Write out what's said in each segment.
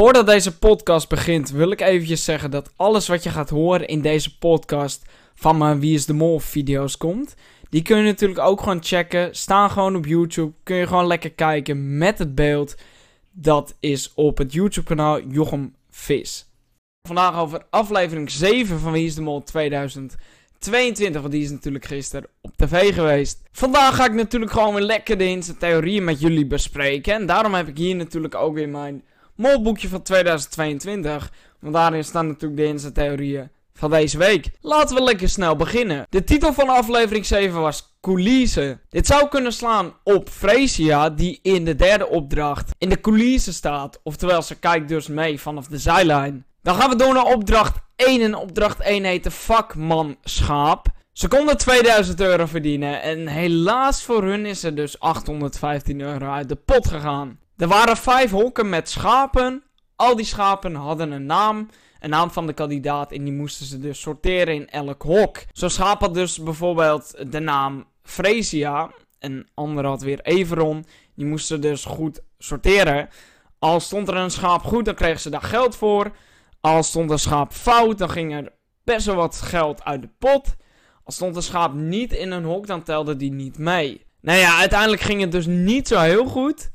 Voordat deze podcast begint, wil ik eventjes zeggen dat alles wat je gaat horen in deze podcast van mijn Wie is de Mol video's komt. Die kun je natuurlijk ook gewoon checken. Staan gewoon op YouTube. Kun je gewoon lekker kijken met het beeld. Dat is op het YouTube kanaal Jochem Vis. Vandaag over aflevering 7 van Wie is de Mol 2022. Want die is natuurlijk gisteren op tv geweest. Vandaag ga ik natuurlijk gewoon weer lekker de theorieën met jullie bespreken. En daarom heb ik hier natuurlijk ook weer mijn molboekje van 2022. Want daarin staan natuurlijk de theorieën van deze week. Laten we lekker snel beginnen. De titel van aflevering 7 was Coulissen. Dit zou kunnen slaan op Freesia, die in de derde opdracht in de coulissen staat. Oftewel, ze kijkt dus mee vanaf de zijlijn. Dan gaan we door naar opdracht 1. En opdracht 1 heet de vakmanschap. Ze konden 2000 euro verdienen. En helaas voor hun is er dus 815 euro uit de pot gegaan. Er waren vijf hokken met schapen. Al die schapen hadden een naam. Een naam van de kandidaat. En die moesten ze dus sorteren in elk hok. Zo'n schaap had dus bijvoorbeeld de naam Fresia. Een andere had weer Everon. Die moesten dus goed sorteren. Al stond er een schaap goed, dan kregen ze daar geld voor. Al stond een schaap fout, dan ging er best wel wat geld uit de pot. Al stond een schaap niet in een hok, dan telde die niet mee. Nou ja, uiteindelijk ging het dus niet zo heel goed.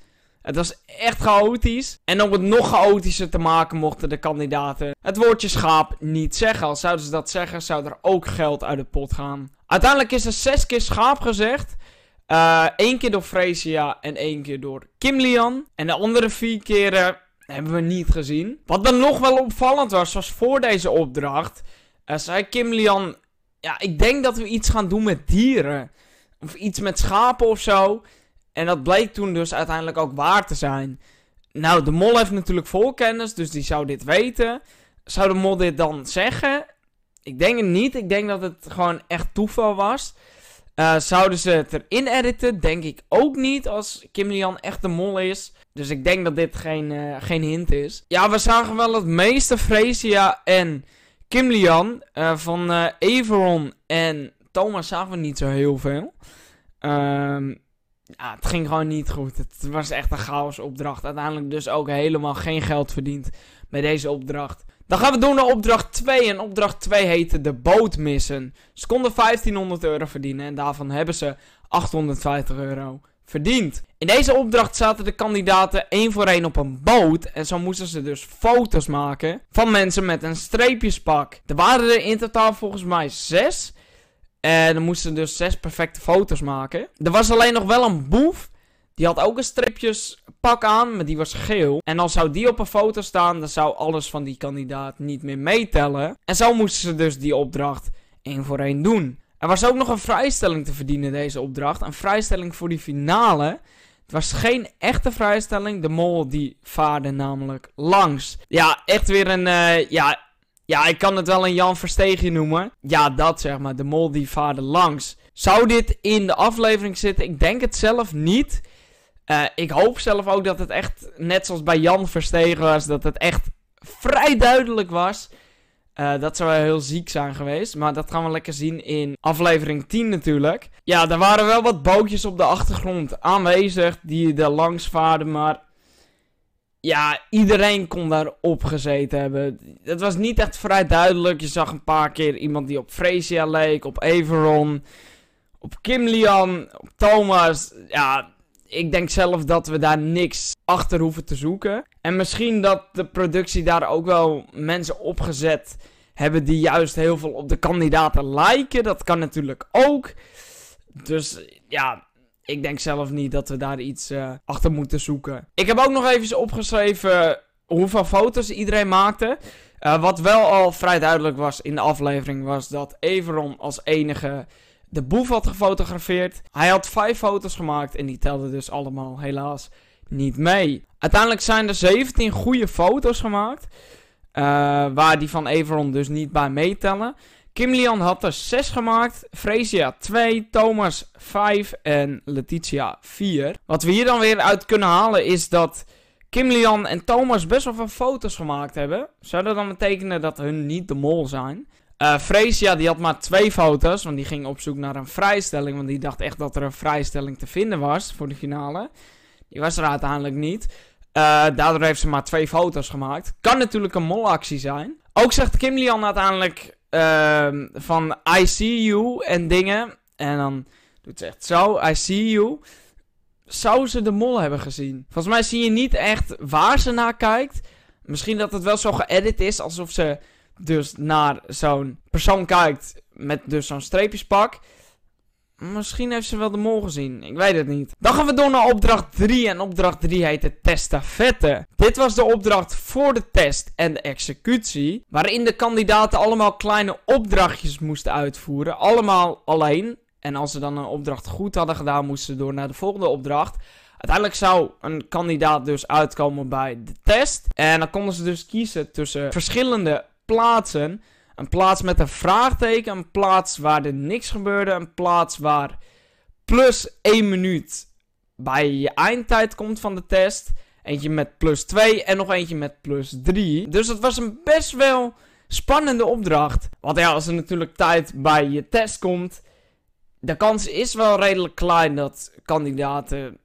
Het was echt chaotisch. En om het nog chaotischer te maken mochten de kandidaten het woordje schaap niet zeggen. Als zouden ze dat zeggen, zou er ook geld uit de pot gaan. Uiteindelijk is er zes keer schaap gezegd. Eén uh, keer door Freesia en één keer door Kim Lian. En de andere vier keren hebben we niet gezien. Wat dan nog wel opvallend was, was voor deze opdracht. Uh, zei Kim Lian, ja, ik denk dat we iets gaan doen met dieren. Of iets met schapen of zo. En dat bleek toen dus uiteindelijk ook waar te zijn. Nou, de mol heeft natuurlijk vol kennis, dus die zou dit weten. Zou de mol dit dan zeggen? Ik denk het niet. Ik denk dat het gewoon echt toeval was. Uh, zouden ze het erin editen? Denk ik ook niet als Kim Lian echt de mol is. Dus ik denk dat dit geen, uh, geen hint is. Ja, we zagen wel het meeste Freesia en Kim Lian. Uh, van Everon en Thomas zagen we niet zo heel veel. Ehm ja, het ging gewoon niet goed. Het was echt een chaos opdracht. Uiteindelijk dus ook helemaal geen geld verdiend met deze opdracht. Dan gaan we door naar opdracht 2. En opdracht 2 heette de boot missen. Ze konden 1500 euro verdienen en daarvan hebben ze 850 euro verdiend. In deze opdracht zaten de kandidaten één voor één op een boot. En zo moesten ze dus foto's maken van mensen met een streepjespak. Er waren er in totaal volgens mij zes. En dan moesten ze dus zes perfecte foto's maken. Er was alleen nog wel een boef. Die had ook een stripjespak aan, maar die was geel. En als zou die op een foto staan, dan zou alles van die kandidaat niet meer meetellen. En zo moesten ze dus die opdracht één voor één doen. Er was ook nog een vrijstelling te verdienen deze opdracht. Een vrijstelling voor die finale. Het was geen echte vrijstelling. De mol die vaarde namelijk langs. Ja, echt weer een... Uh, ja, ja, ik kan het wel een Jan Verstegen noemen. Ja, dat zeg maar. De mol die vaarde langs. Zou dit in de aflevering zitten? Ik denk het zelf niet. Uh, ik hoop zelf ook dat het echt, net zoals bij Jan Verstegen was, dat het echt vrij duidelijk was. Uh, dat zou wel heel ziek zijn geweest. Maar dat gaan we lekker zien in aflevering 10 natuurlijk. Ja, er waren wel wat bootjes op de achtergrond aanwezig die er langs vaarden. Maar ja, iedereen kon daarop gezeten hebben. Het was niet echt vrij duidelijk. Je zag een paar keer iemand die op Freesia leek, op Everon, op Kim Lian, op Thomas. Ja, ik denk zelf dat we daar niks achter hoeven te zoeken. En misschien dat de productie daar ook wel mensen opgezet hebben die juist heel veel op de kandidaten lijken. Dat kan natuurlijk ook. Dus ja, ik denk zelf niet dat we daar iets uh, achter moeten zoeken. Ik heb ook nog even opgeschreven hoeveel foto's iedereen maakte. Uh, wat wel al vrij duidelijk was in de aflevering was dat Everon als enige de boef had gefotografeerd. Hij had vijf foto's gemaakt en die telden dus allemaal helaas niet mee. Uiteindelijk zijn er 17 goede foto's gemaakt. Uh, waar die van Everon dus niet bij meetellen. Kim Lian had er 6 gemaakt, Freesia 2, Thomas 5 en Letitia 4. Wat we hier dan weer uit kunnen halen is dat Kim Lian en Thomas best wel veel foto's gemaakt hebben. Zou dat dan betekenen dat hun niet de mol zijn? Uh, die had maar twee foto's, want die ging op zoek naar een vrijstelling. Want die dacht echt dat er een vrijstelling te vinden was voor de finale. Die was er uiteindelijk niet. Uh, daardoor heeft ze maar twee foto's gemaakt. Kan natuurlijk een molactie zijn. Ook zegt Kim Lian uiteindelijk uh, van I see you en dingen. En dan doet ze echt zo, I see you. Zou ze de mol hebben gezien? Volgens mij zie je niet echt waar ze naar kijkt. Misschien dat het wel zo geëdit is, alsof ze dus naar zo'n persoon kijkt met dus zo'n streepjespak. Misschien heeft ze wel de mol gezien. Ik weet het niet. Dan gaan we door naar opdracht 3. En opdracht 3 heet de testafette. Dit was de opdracht voor de test en de executie. Waarin de kandidaten allemaal kleine opdrachtjes moesten uitvoeren. Allemaal alleen. En als ze dan een opdracht goed hadden gedaan, moesten ze door naar de volgende opdracht. Uiteindelijk zou een kandidaat dus uitkomen bij de test. En dan konden ze dus kiezen tussen verschillende plaatsen. Een plaats met een vraagteken, een plaats waar er niks gebeurde, een plaats waar plus 1 minuut bij je eindtijd komt van de test. Eentje met plus 2 en nog eentje met plus 3. Dus het was een best wel spannende opdracht. Want ja, als er natuurlijk tijd bij je test komt, de kans is wel redelijk klein dat kandidaten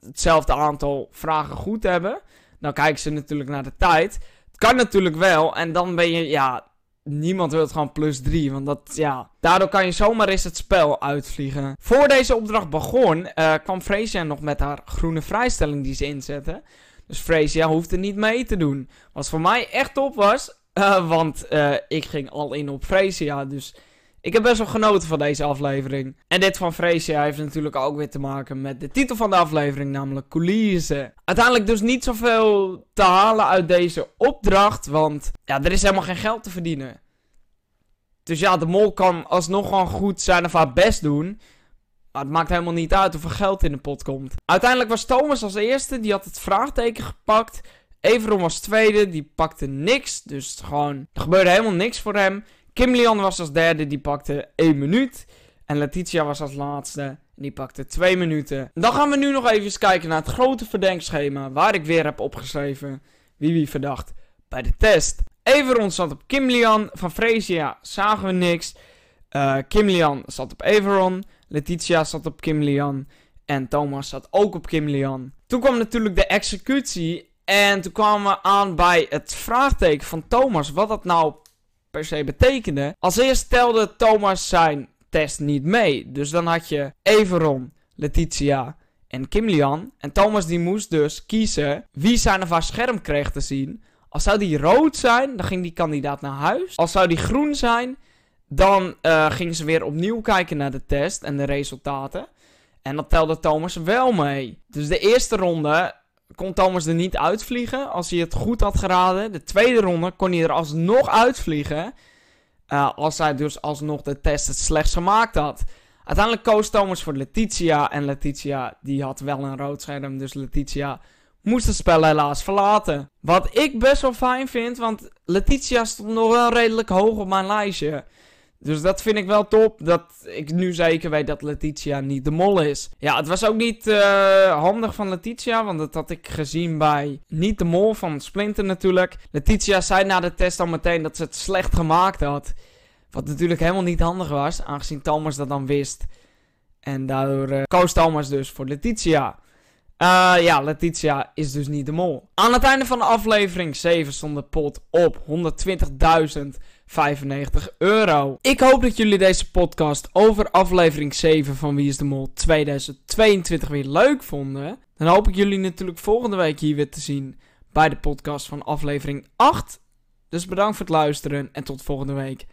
hetzelfde aantal vragen goed hebben. Dan kijken ze natuurlijk naar de tijd. Het kan natuurlijk wel. En dan ben je, ja, niemand wil het gewoon plus 3. Want dat, ja, daardoor kan je zomaar eens het spel uitvliegen. Voor deze opdracht begon, uh, kwam Freesia nog met haar groene vrijstelling die ze inzette. Dus Freesia hoefde niet mee te doen. Wat voor mij echt top was. Uh, want uh, ik ging al in op Freesia. Dus ik heb best wel genoten van deze aflevering. En dit van Freesia heeft natuurlijk ook weer te maken met de titel van de aflevering, namelijk Coulissen. Uiteindelijk dus niet zoveel te halen uit deze opdracht, want ja, er is helemaal geen geld te verdienen. Dus ja, de mol kan alsnog gewoon goed zijn of haar best doen. Maar het maakt helemaal niet uit hoeveel geld in de pot komt. Uiteindelijk was Thomas als eerste, die had het vraagteken gepakt. Everon was tweede, die pakte niks. Dus gewoon, er gebeurde helemaal niks voor hem. Kim Lian was als derde, die pakte 1 minuut. En Letitia was als laatste, die pakte 2 minuten. Dan gaan we nu nog even kijken naar het grote verdenkschema, waar ik weer heb opgeschreven wie wie verdacht bij de test. Everon zat op Kim Lian, van Freesia zagen we niks. Uh, Kim Lian zat op Everon, Letitia zat op Kim Lian en Thomas zat ook op Kim Lian. Toen kwam natuurlijk de executie en toen kwamen we aan bij het vraagteken van Thomas, wat dat nou per se betekende. Als eerst telde Thomas zijn test niet mee. Dus dan had je Everon, Letitia en Kim Lian. En Thomas die moest dus kiezen wie zijn of haar scherm kreeg te zien. Als zou die rood zijn, dan ging die kandidaat naar huis. Als zou die groen zijn, dan uh, gingen ze weer opnieuw kijken naar de test en de resultaten. En dat telde Thomas wel mee. Dus de eerste ronde kon Thomas er niet uitvliegen als hij het goed had geraden. De tweede ronde kon hij er alsnog uitvliegen. Uh, als hij dus alsnog de test het slechts gemaakt had. Uiteindelijk koos Thomas voor Letitia. En Letitia die had wel een rood scherm. Dus Letitia moest het spel helaas verlaten. Wat ik best wel fijn vind. Want Letitia stond nog wel redelijk hoog op mijn lijstje. Dus dat vind ik wel top. Dat ik nu zeker weet dat Letitia niet de mol is. Ja, het was ook niet uh, handig van Letitia. Want dat had ik gezien bij niet de mol van Splinter natuurlijk. Letitia zei na de test al meteen dat ze het slecht gemaakt had. Wat natuurlijk helemaal niet handig was. Aangezien Thomas dat dan wist. En daardoor uh, koos Thomas dus voor Letitia. Uh, ja, Letitia is dus niet de mol. Aan het einde van de aflevering 7 stond de pot op 120.000 95 euro. Ik hoop dat jullie deze podcast over aflevering 7 van Wie is de Mol 2022 weer leuk vonden. Dan hoop ik jullie natuurlijk volgende week hier weer te zien bij de podcast van aflevering 8. Dus bedankt voor het luisteren en tot volgende week.